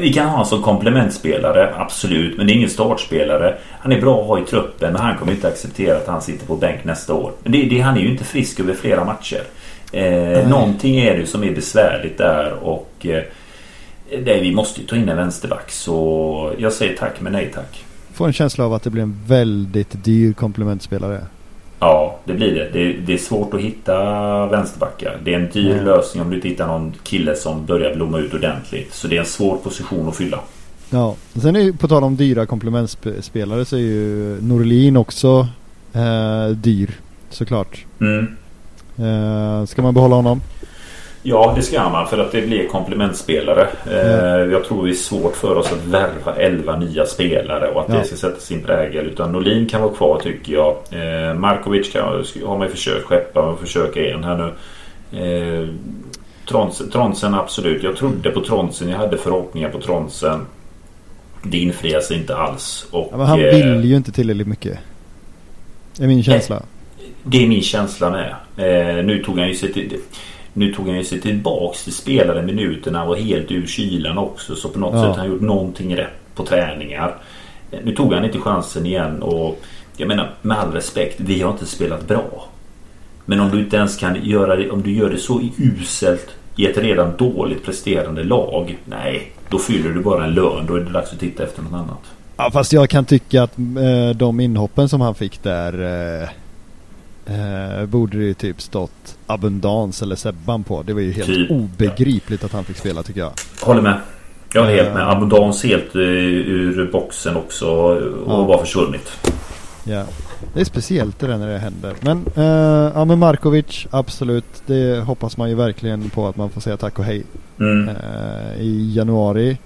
Vi kan ha honom som komplementspelare, absolut. Men det är ingen startspelare. Han är bra att ha i truppen, men han kommer inte acceptera att han sitter på bänk nästa år. Men det, det, han är ju inte frisk över flera matcher. Eh, någonting är det som är besvärligt där och eh, det, vi måste ju ta in en vänsterback. Så jag säger tack men nej tack. Får en känsla av att det blir en väldigt dyr komplementspelare. Ja, det blir det. det. Det är svårt att hitta vänsterbackar. Det är en dyr Ja. lösning om du inte hittar någon kille som börjar blomma ut ordentligt. Så det är en svår position att fylla. Ja, sen är på tal om dyra komplementspelare så är ju Norlin också eh, dyr såklart. Mm. Eh, ska man behålla honom? Ja, det ska man för att det blir komplementspelare. Eh, jag tror det är svårt för oss att värva 11 nya spelare och att Ja. det ska sätta sin prägel. Utan Norlin kan vara kvar tycker jag. Eh, Markovic kan, har man ju försökt skeppa och försöka igen här nu. Eh, Tronsen, Tronsen absolut. Jag trodde på Tronsen. Jag hade förhoppningar på Tronsen. Det infrias inte alls. Och, Ja, men han vill ju inte tillräckligt mycket. är min känsla. Det är min känsla med. Eh, nu tog han ju sig till, nu tog han ju sig tillbaks till spelade minuterna. Han var helt ur kylan också. Så på något Ja. sätt har han gjort någonting rätt på träningar. Eh, nu tog han inte chansen igen. Och jag menar med all respekt. Vi har inte spelat bra. Men om du inte ens kan göra det. Om du gör det så uselt i ett redan dåligt presterande lag. Nej, då fyller du bara en lön. Då är det dags att titta efter något annat. Ja, fast jag kan tycka att eh, de inhoppen som han fick där eh, eh, borde det ju typ stått Abundans eller Sebban på. Det var ju helt Typ, obegripligt att han fick spela tycker jag. Håller med. Jag helt Eh. med. Abundans helt eh, ur boxen också och Ja. bara försvunnit. Ja. Det är speciellt det där när det händer. Men, eh, ja men Markovic, absolut. Det hoppas man ju verkligen på att man får säga tack och hej Mm. eh, i januari.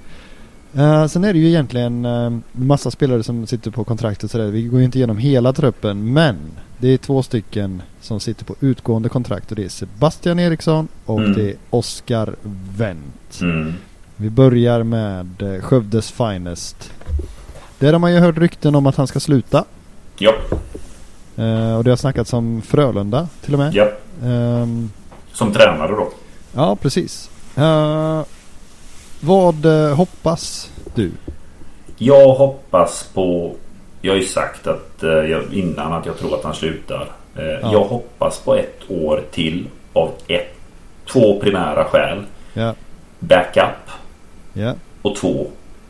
Eh, sen är det ju egentligen eh, massa spelare som sitter på kontrakt och sådär. Vi går ju inte igenom hela truppen men det är två stycken som sitter på utgående kontrakt och det är Sebastian Eriksson och Mm. det är Oskar Wendt. Mm. Vi börjar med eh, Skövdes Finest. Där har man ju hört rykten om att han ska sluta. Ja, Eh, och det har snackats om Frölunda till och med. ja. Ehm, Som tränare då. ja, precis. Eh, vad eh, hoppas du? Jag hoppas på... Jag har ju sagt att, eh, jag, innan att jag tror att han slutar. Eh, Jag hoppas på ett år till av ett, två primära skäl. Ja, Backup ja, och två.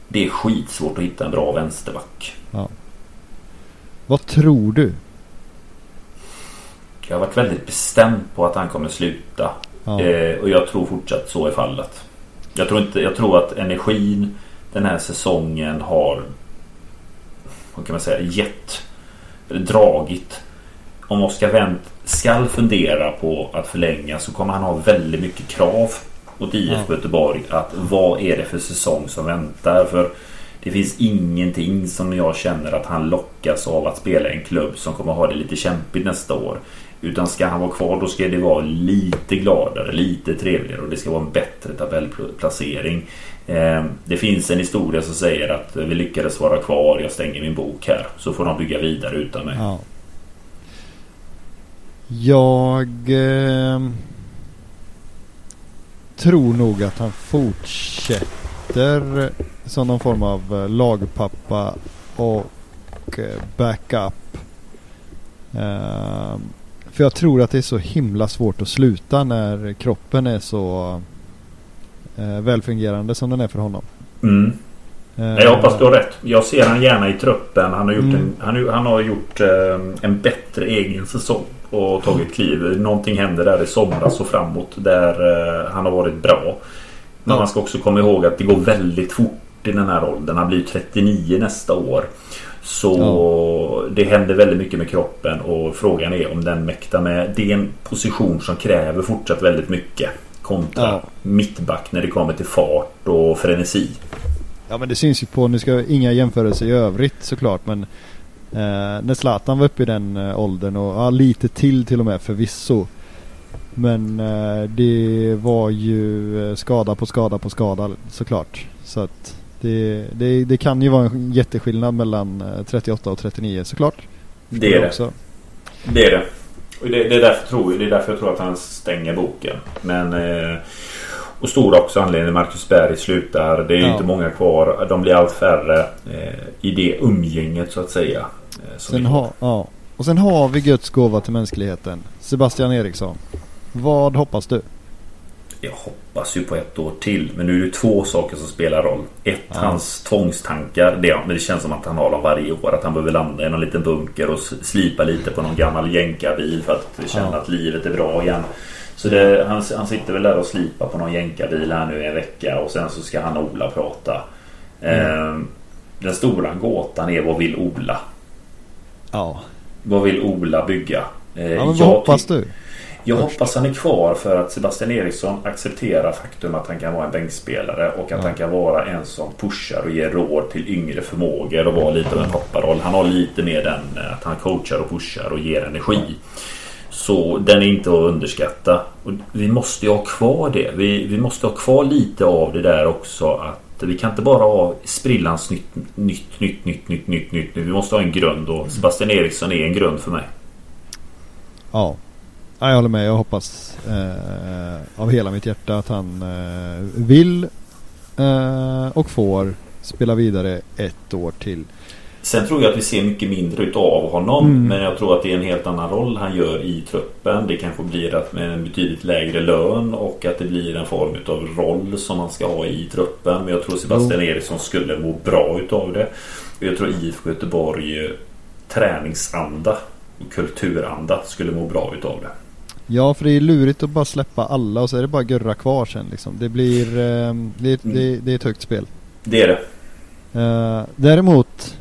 Det är skitsvårt att hitta en bra vänsterback. ja. Vad tror du? Jag har varit väldigt bestämd på att han kommer sluta. Ja, Eh, och jag tror fortsatt så är fallet. Jag tror, inte, jag tror att energin den här säsongen har vad kan man säga, gett eller dragit. Om Oskar Wendt skall fundera på att förlänga så kommer han ha väldigt mycket krav mot IF Ja. Göteborg. Att vad är det för säsong som väntar? För det finns ingenting som jag känner att han lockas av att spela i en klubb som kommer ha det lite kämpigt nästa år. Utan ska han vara kvar då ska det vara lite gladare, lite trevligare och det ska vara en bättre tabellplacering. Eh, det finns en historia som säger att vi lyckades vara kvar, jag stänger min bok här. Så får de bygga vidare utan mig. ja. Jag eh, tror nog att han fortsätter som någon form av eh, lagpappa och eh, backup. Eh, för jag tror att det är så himla svårt att sluta när kroppen är så eh, välfungerande som den är för honom. Mm. Eh, Jag hoppas du har rätt. Jag ser han gärna i truppen. Han har gjort, Mm. en, han, han har gjort eh, en bättre egen säsong och tagit kliv. Någonting hände där i somras och framåt där eh, han har varit bra. Men Ja. man ska också komma ihåg att det går väldigt fort i den här åldern. Han blir 39 nästa år. Så det händer väldigt mycket med kroppen och frågan är om den mäktar med. Det är en position som kräver fortsatt väldigt mycket. Kontra Ja. mittback när det kommer till fart och frenesi. Ja men det syns ju på, nu ska jag inga jämförelser i övrigt såklart men eh, när Zlatan var uppe i den eh, åldern och ja, lite till till och med förvisso. Men eh, det var ju eh, skada på skada på skada såklart. Så att det, det, det kan ju vara en jätteskillnad mellan eh, 38 och 39 såklart. Det är det. Också. Det är det. Och det, det, är därför tror, det är därför jag tror att han stänger boken. Men... Eh, och stor också anledning Marcus Berg slutar. Det är Ja. inte många kvar. De blir allt färre eh, i det umgänget så att säga. Eh, Sen ha, ja. Och sen har vi Guds gåva till mänskligheten. Sebastian Eriksson. Vad hoppas du? Jag hoppas ju på ett år till. Men nu är det två saker som spelar roll. Ett, Ja. hans tvångstankar. Det, men det känns som att han har dem varje år. Att han behöver landa i någon liten bunker och slipa lite på någon gammal jänkarbil för att känna Ja. att livet är bra igen. Så det, han, han sitter väl där och slipar på någon jänkarbil här nu i en vecka och sen så ska han och Ola prata. Mm. Eh, den stora gåtan är vad vill Ola? Ja. Vad vill Ola bygga? Eh, Ja men jag vad hoppas du? Jag hoppas han är kvar för att Sebastian Eriksson accepterar faktum att han kan vara en bänkspelare och att Ja. han kan vara en som pushar och ger råd till yngre förmågor och vara lite av en papparoll. Han har lite mer den eh, att han coachar och pushar och ger energi. Så den är inte att underskatta. Och vi måste ju ha kvar det. Vi, vi måste ha kvar lite av det där också. Att vi kan inte bara ha sprillans nytt, nytt, nytt, nytt, nytt, nytt, nytt. Vi måste ha en grund och Sebastian Eriksson är en grund för mig. Ja. Ja jag håller med. Jag hoppas eh, av hela mitt hjärta att han eh, vill eh, och får spela vidare ett år till. Sen tror jag att vi ser mycket mindre utav honom. Mm. Men jag tror att det är en helt annan roll han gör i truppen. Det kanske blir att med en betydligt lägre lön och att det blir en form utav roll som man ska ha i truppen. Men jag tror Sebastian Eriksson skulle må bra utav det. Och jag tror IFK Göteborg eh, träningsanda och kulturanda skulle må bra utav det. Ja för det är lurigt att bara släppa alla och så är det bara Gurra kvar sen liksom. Det blir, eh, det, det, det är ett högt spel. Det är det. Eh, däremot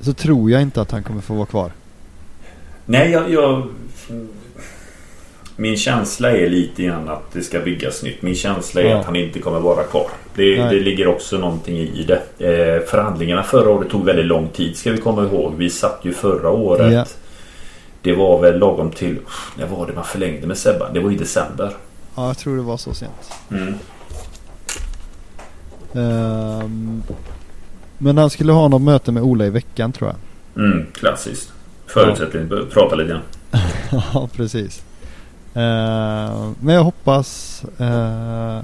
så tror jag inte att han kommer få vara kvar. Nej, jag, jag... Min känsla är lite grann att det ska byggas nytt. Min känsla är Ja. att han inte kommer vara kvar. Det, det ligger också någonting i det. Eh, förhandlingarna förra året tog väldigt lång tid ska vi komma ihåg. Vi satt ju förra året. Ja. Det var väl lagom till... När var det man förlängde med Sebban? Det var i december. Ja jag tror det var så sent. Mm. Ehm, men han skulle ha något möte med Ola i veckan tror jag. Mm, klassiskt. Förutsättning. Prata lite grann. ja precis. Ehm, men jag hoppas eh,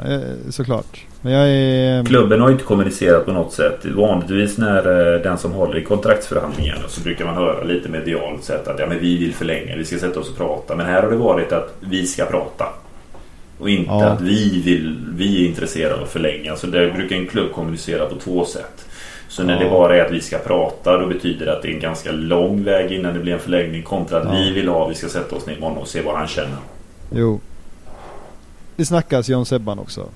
såklart. Men jag är... Klubben har ju inte kommunicerat på något sätt. Vanligtvis när eh, den som håller i kontraktsförhandlingarna så brukar man höra lite medialt sett att ja, men vi vill förlänga, vi ska sätta oss och prata. Men här har det varit att vi ska prata. Och inte Ja. att vi vill, vi är intresserade av att förlänga. Så där brukar en klubb kommunicera på två sätt. Så när Ja. det bara är att vi ska prata då betyder det att det är en ganska lång väg innan det blir en förlängning kontra att Ja. vi vill ha, vi ska sätta oss ner honom och se vad han känner. Jo. Det snackas ju om Sebban också.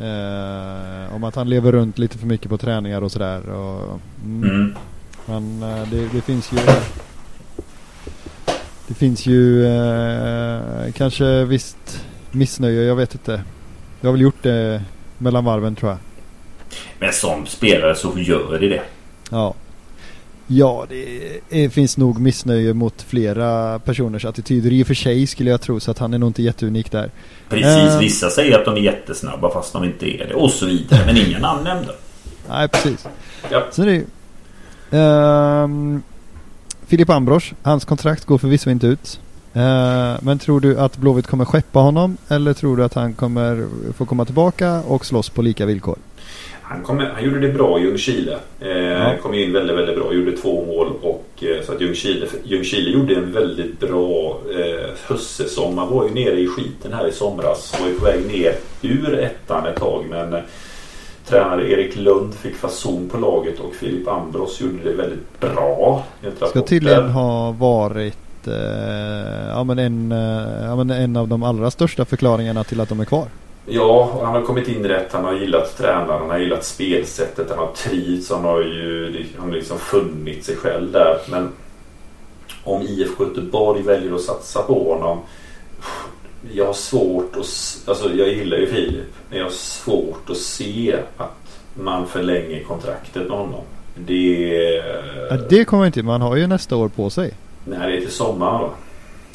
Eh, om att han lever runt lite för mycket på träningar och sådär. Och, mm. Mm. Men eh, det, det finns ju Det finns ju eh, kanske visst missnöje, jag vet inte. Jag har väl gjort det mellan varven tror jag. Men som spelare så gör det det. Ja. Ja, det finns nog missnöje mot flera personers attityder i och för sig skulle jag tro så att han är nog inte jätteunik där. Precis, Eh. vissa säger att de är jättesnabba fast de inte är det och så vidare. Men inga namn nämnda. Nej, precis. Ja. Så det är. Ehm, Filip Ambros, hans kontrakt går förvisso inte ut. Eh, men tror du att Blåvitt kommer skeppa honom eller tror du att han kommer få komma tillbaka och slåss på lika villkor? Han, kom, han gjorde det bra i Ljungskile. Eh, Ja. Kom in väldigt, väldigt bra. Gjorde två mål och eh, så att Ljungskile, Ljungskile gjorde en väldigt bra eh, höstsäsong. Man var ju nere i skiten här i somras. Var ju på väg ner ur ettan ett tag men eh, tränare Erik Lund fick fason på laget och Filip Ambros gjorde det väldigt bra. Ska tydligen ha varit eh, ja, men en, eh, ja, men en av de allra största förklaringarna till att de är kvar. Ja, han har kommit in rätt. Han har gillat tränaren, han har gillat spelsättet, han har trivts, han har ju han har liksom funnit sig själv där. Men om IFK Göteborg väljer att satsa på honom. Jag har svårt att, alltså jag gillar ju Filip, men jag har svårt att se att man förlänger kontraktet med honom. Det, Ja, det kommer inte, man har ju nästa år på sig. Nej, det är till sommaren va?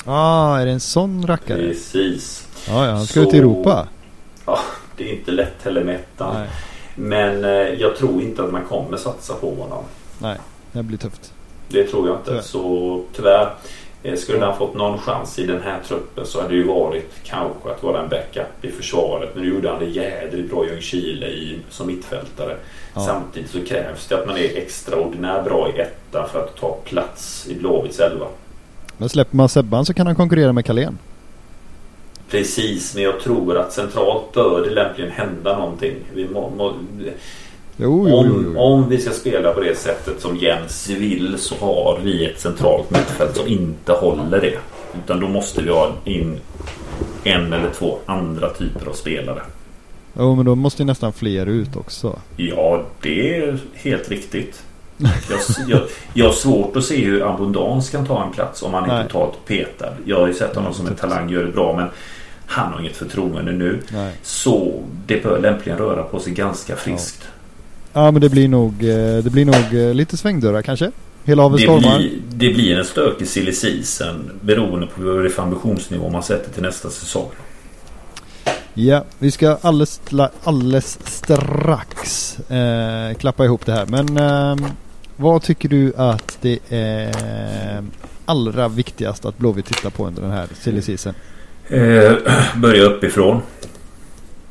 Ah, är det en sån rackare? Precis. Ja, ja, han ska Så- ut i Europa. Ja, det är inte lätt heller med ettan. Men eh, jag tror inte att man kommer satsa på honom. nej, det blir tufft. Det tror jag inte. Tyvärr. Så tyvärr. eh, Skulle han fått någon chans i den här truppen så hade det ju varit kanske att vara en backup i försvaret. Men nu gjorde han det jädrigt bra i Ljungskile i, som mittfältare. Ja. Samtidigt så krävs det att man är extraordinärt bra i etta för att ta plats i Blåvitts elva. Men släpper man Sebban så kan han konkurrera med Carlén. Precis, men jag tror att centralt bör det lämpligen hända någonting. Vi må, må, Jo, jo, om, jo. om vi ska spela på det sättet som Jens vill så har vi ett centralt mittfält som inte håller det. Utan då måste vi ha in en eller två andra typer av spelare. Jo, men då måste ju nästan fler ut också. Ja, det är helt riktigt. Jag, jag, jag har svårt att se hur Abundans kan ta en plats om han är Nej. totalt petad. Jag har ju sett honom som en talang, gör det bra men han har inget förtroende nu. Nej. Så det bör lämpligen röra på sig ganska friskt. Ja, men det blir nog, eh, det blir nog eh, lite svängdörrar kanske. Hela havet Det stormar. blir, det blir en stökig silly season beroende på vad det är för ambitionsnivå man sätter till nästa säsong. Ja, vi ska alldeles, alldeles strax eh, klappa ihop det här. Men ehm, vad tycker du att det är allra viktigast att Blåvitt tittar på under den här silly season? Eh, börja uppifrån.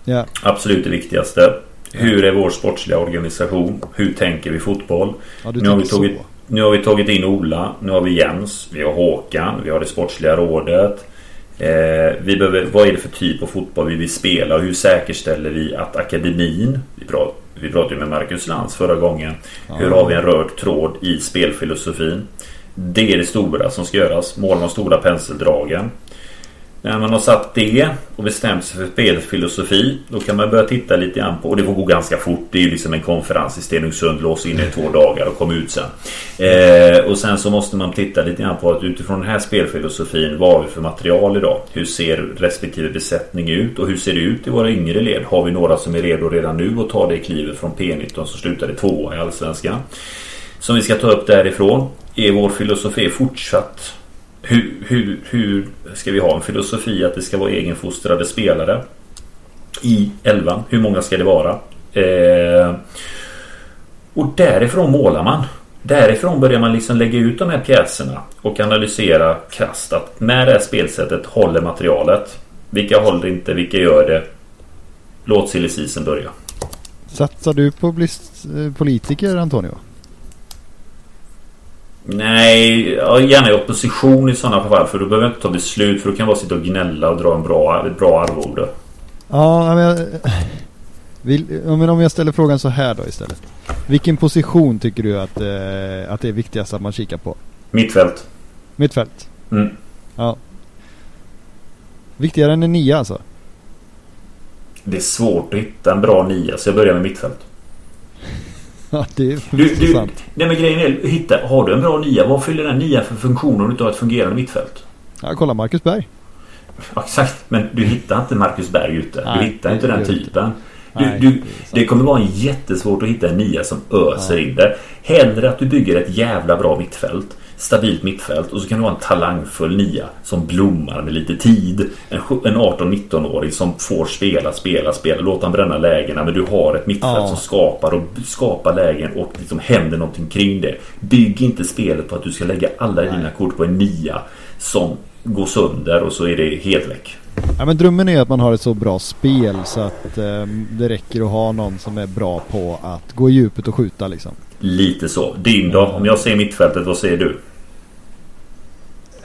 Ja, Absolut det viktigaste. Hur är vår sportsliga organisation? Hur tänker vi fotboll? ja Nu har, vi tagit, så. nu har vi tagit in Ola. Nu har vi Jens. Vi har Håkan. Vi har det sportsliga rådet. Eh, vi behöver, vad är det för typ av fotboll vi vill spela? Och hur säkerställer vi att akademin... Vi pratade, vi pratade ju med Marcus Lantz förra gången. Hur har vi en röd tråd i spelfilosofin? Det är det stora som ska göras. Mål de stora penseldragen. När man har satt det och bestämt sig för spelfilosofi Då kan man börja titta lite grann på Och det får gå ganska fort Det är ju liksom en konferens i Stenungsund Lås in i två dagar och kom ut sen eh, Och sen så måste man titta lite grann på att utifrån den här spelfilosofin Vad har vi för material idag? Hur ser respektive besättning ut? Och hur ser det ut i våra yngre led? Har vi några som är redo redan nu att ta det klivet från P19 som slutade tvåa i Allsvenskan? Som vi ska ta upp därifrån Är vår filosofi fortsatt hur, hur, hur ska vi ha en filosofi att det ska vara egenfostrade spelare i elvan? Hur många ska det vara? Eh, och därifrån målar man. Därifrån börjar man liksom lägga ut de här pjäserna och analysera krasst att med det här spelsättet håller materialet. Vilka håller inte, vilka gör det? Låt silly börja. Satsar du på att bli eh, politiker Antonio? Nej, ja, gärna i opposition i sådana fall för då behöver jag inte ta beslut för då kan jag bara sitta och gnälla och dra en bra, ett bra arvode. Ja, men jag, vill, men om jag ställer frågan så här då istället. Vilken position tycker du att, eh, att det är viktigast att man kikar på? Mittfält. Mittfält? Mm. Ja. Viktigare än en nia alltså? Det är svårt att hitta en bra nia så jag börjar med mittfält. Ja, det är Du, du, intressant. nej men grejen är, hitta, har du en bra nia, vad fyller den nia för funktion om du inte har ett fungerande mittfält? Ja, kolla Marcus Berg. Ja, exakt, men du hittar inte Marcus Berg ute. Nej, du hittar inte den inte. typen. Du, Nej, du, det sant. kommer vara en jättesvårt att hitta en nia som öser in det. Hellre att du bygger ett jävla bra mittfält. Stabilt mittfält och så kan du ha en talangfull nia som blommar med lite tid. En, sju- en 18-19-åring som får spela, spela, spela. Låt han bränna lägena men du har ett mittfält Ja. som skapar och skapar lägen och liksom händer någonting kring det. Bygg inte spelet på att du ska lägga alla dina kort på en nia som går sönder och så är det helt väck. Ja, men drömmen är att man har ett så bra spel så att eh, det räcker att ha någon som är bra på att gå i djupet och skjuta liksom. Lite så. Din då? Om jag ser mittfältet, vad säger du?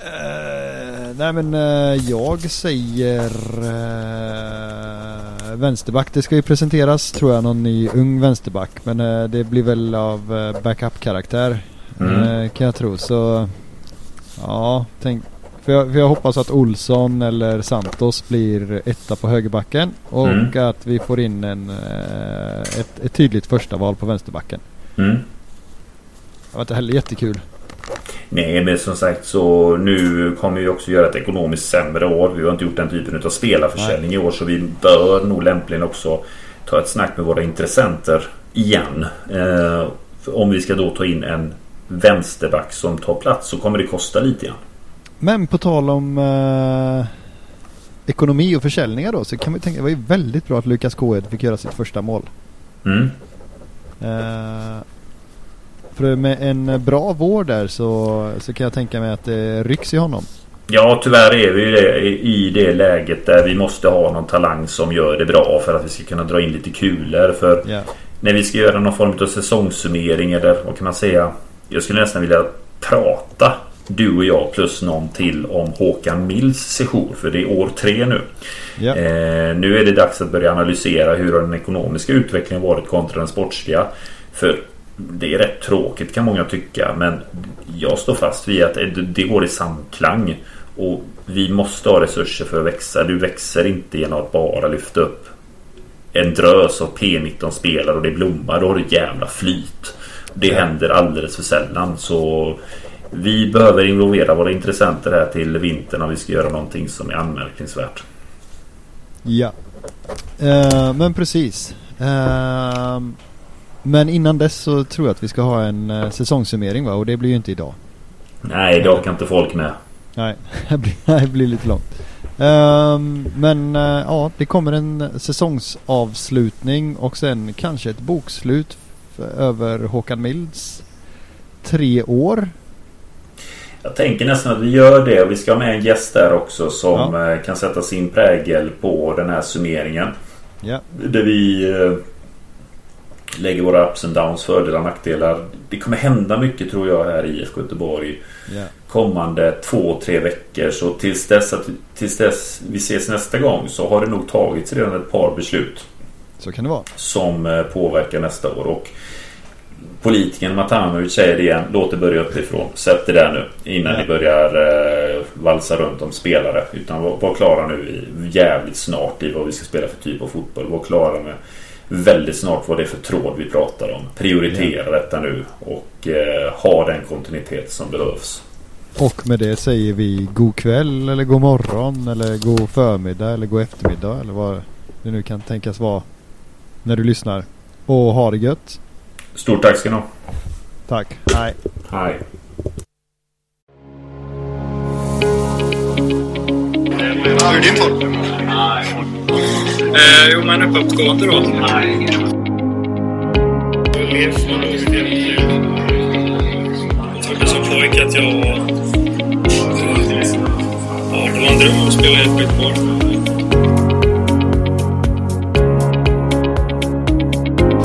Eh, nej men eh, jag säger eh, vänsterback. Det ska ju presenteras tror jag någon ny ung vänsterback. Men eh, det blir väl av eh, backup-karaktär Mm. kan jag tro. Så Ja, tänk. För jag, för jag hoppas att Olsson eller Santos blir etta på högerbacken. Och Mm. att vi får in en, ett, ett tydligt första val på vänsterbacken. Mm. Det var inte heller jättekul. Nej men som sagt så nu kommer vi också göra ett ekonomiskt sämre år. Vi har inte gjort den typen av spelarförsäljning i år så vi bör nog lämpligen också ta ett snack med våra intressenter igen. Eh, om vi ska då ta in en vänsterback som tar plats så kommer det kosta lite grann. Men på tal om eh, ekonomi och försäljningar då så kan vi tänka det var ju väldigt bra att Lukas Kåhed fick göra sitt första mål. Mm. Eh, för med en bra vård där så, så kan jag tänka mig att det rycks i honom. Ja tyvärr är vi det, i det läget där vi måste ha någon talang som gör det bra för att vi ska kunna dra in lite kulor. För Ja. när vi ska göra någon form av säsongssummering eller vad kan man säga? Jag skulle nästan vilja prata du och jag plus någon till om Håkan Mills session. För det är år tre nu. Ja. Eh, nu är det dags att börja analysera hur den ekonomiska utvecklingen varit kontra den sportsliga. För det är rätt tråkigt kan många tycka. Men jag står fast vid att det, går i samklang. Och vi måste ha resurser för att växa. Du växer inte genom att bara lyfta upp en drös av P19 spelare och det blommar. Då har du jävla flyt. Det händer alldeles för sällan. Så vi behöver involvera våra intressenter här till vintern om vi ska göra någonting som är anmärkningsvärt. Ja. Eh, men precis. Eh, men innan dess så tror jag att vi ska ha en uh, säsongssummering va? Och det blir ju inte idag. Nej, det orkar inte folk med. Nej, det blir, det blir lite långt. Ehm, men eh, ja, det kommer en säsongsavslutning och sen kanske ett bokslut över Håkan Milds tre år. Jag tänker nästan att vi gör det och vi ska ha med en gäst där också som eh, kan sätta sin prägel på den här summeringen. Ja, Där vi eh, lägger våra ups and downs, fördelar och nackdelar. Det kommer hända mycket tror jag här i IFK Göteborg ja, kommande två, tre veckor. Så tills dess, att, tills dess vi ses nästa gång så har det nog tagits redan ett par beslut så kan det vara. som eh, påverkar nästa år. Och politikern Matanovic säger det igen. Låt det börja uppifrån. Sätt det där nu innan Ja. ni börjar eh, valsa runt om spelare. Utan var, var klara nu i, jävligt snart i vad vi ska spela för typ av fotboll. Var klara med väldigt snart vad det är för tråd vi pratar om. Prioritera detta nu och eh, ha den kontinuitet som behövs. Och med det säger vi god kväll eller god morgon eller god förmiddag eller god eftermiddag eller vad det nu kan tänkas vara när du lyssnar. Och ha det gött. Stort tack ska ni ha. Tack. Hej. Hej. Hur är din form? Eh, jo, men uppåtgående då. Jag trodde som pojke att jag... Ja, det var en dröm att spela i ett Göteborg.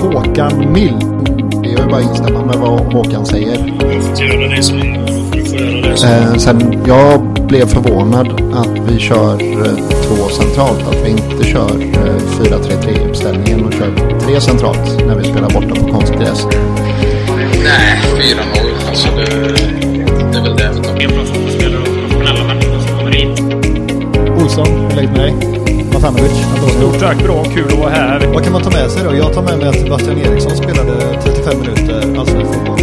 Håkan Mild. Det är ju bara att instämma med vad Håkan säger. Jag har fått göra det som får du få göra det som... Eh, sen jag blev förvånad att vi kör eh, två centralt. Att vi inte kör eh, 4-3-3 uppställningen och kör tre centralt när vi spelar borta på konstgräs. Nej, 4-0. Alltså det, det är väl det tar. En bra fotbollsspelare och professionella människor som kommer in. Olsson, hur läget med dig? Matanovic. Stort tack, bra, kul att vara här. Vad kan man ta med sig då? Jag tar med mig att Sebastian Eriksson spelade 35 minuter allsvensk fotboll.